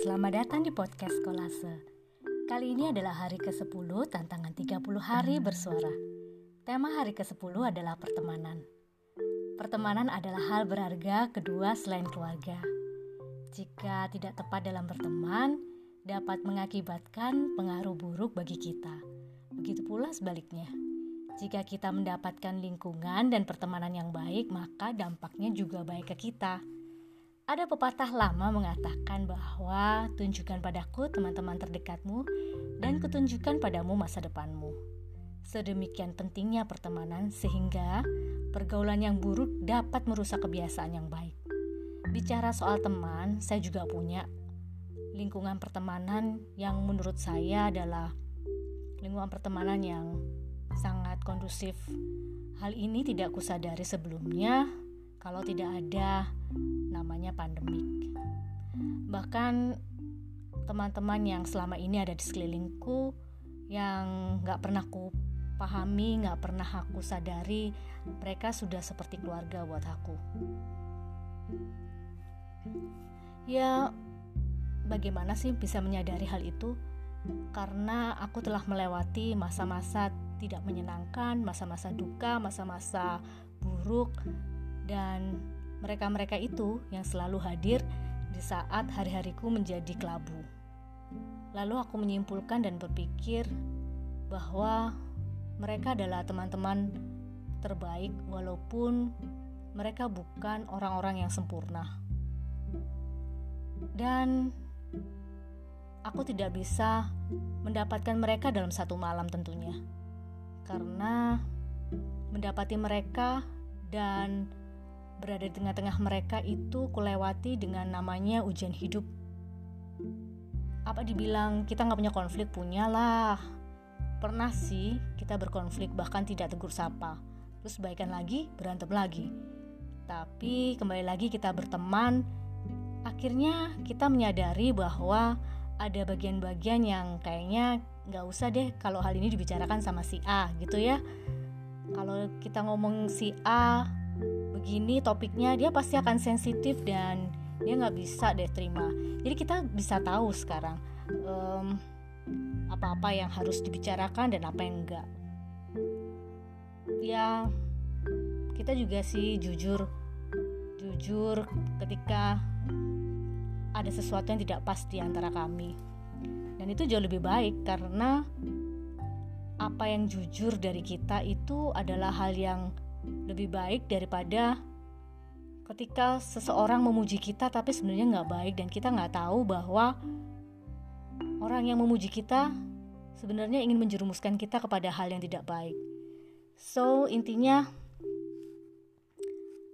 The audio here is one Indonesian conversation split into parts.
Selamat datang di podcast Kolase. Kali ini adalah hari ke-10 tantangan 30 hari bersuara. Tema hari ke-10 adalah pertemanan. Pertemanan adalah hal berharga kedua selain keluarga. Jika tidak tepat dalam berteman, dapat mengakibatkan pengaruh buruk bagi kita. Begitu pula sebaliknya. Jika kita mendapatkan lingkungan dan pertemanan yang baik, maka dampaknya juga baik ke kita. Ada pepatah lama mengatakan bahwa tunjukkan padaku teman-teman terdekatmu dan kutunjukkan padamu masa depanmu. Sedemikian pentingnya pertemanan sehingga pergaulan yang buruk dapat merusak kebiasaan yang baik. Bicara soal teman, saya juga punya lingkungan pertemanan yang menurut saya adalah lingkungan pertemanan yang sangat kondusif. Hal ini tidak kusadari sebelumnya kalau tidak ada namanya pandemik. Bahkan teman-teman yang selama ini ada di sekelilingku yang gak pernah ku pahami, gak pernah aku sadari, mereka sudah seperti keluarga buat aku. Ya, bagaimana sih bisa menyadari hal itu? Karena aku telah melewati masa-masa tidak menyenangkan, masa-masa duka, masa-masa buruk, dan mereka-mereka itu yang selalu hadir di saat hari-hariku menjadi kelabu. Lalu aku menyimpulkan dan berpikir bahwa mereka adalah teman-teman terbaik walaupun mereka bukan orang-orang yang sempurna. Dan aku tidak bisa mendapatkan mereka dalam satu malam tentunya. Karena mendapati mereka dan berada di tengah-tengah mereka itu kulewati dengan namanya ujian hidup. Apa dibilang kita nggak punya konflik? Punya lah. Pernah sih kita berkonflik bahkan tidak tegur sapa. Terus baikan lagi, berantem lagi. Tapi kembali lagi kita berteman. Akhirnya kita menyadari bahwa ada bagian-bagian yang kayaknya nggak usah deh kalau hal ini dibicarakan sama si A gitu ya. Kalau kita ngomong si A begini topiknya dia pasti akan sensitif dan dia nggak bisa deh terima. Jadi kita bisa tahu sekarang um, apa-apa yang harus dibicarakan dan apa yang enggak. Ya kita juga sih jujur jujur ketika ada sesuatu yang tidak pas di antara kami. Dan itu jauh lebih baik karena apa yang jujur dari kita itu adalah hal yang lebih baik daripada ketika seseorang memuji kita tapi sebenarnya nggak baik dan kita nggak tahu bahwa orang yang memuji kita sebenarnya ingin menjerumuskan kita kepada hal yang tidak baik. So intinya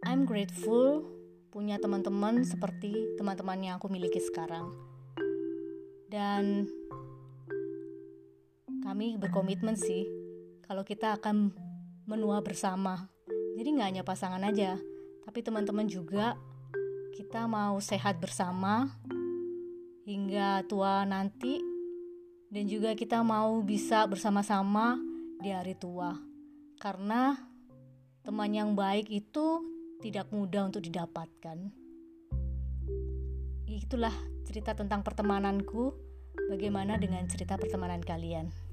I'm grateful punya teman-teman seperti teman-teman yang aku miliki sekarang. Dan kami berkomitmen sih kalau kita akan menua bersama jadi nggak hanya pasangan aja, tapi teman-teman juga kita mau sehat bersama hingga tua nanti dan juga kita mau bisa bersama-sama di hari tua. Karena teman yang baik itu tidak mudah untuk didapatkan. Itulah cerita tentang pertemananku. Bagaimana dengan cerita pertemanan kalian?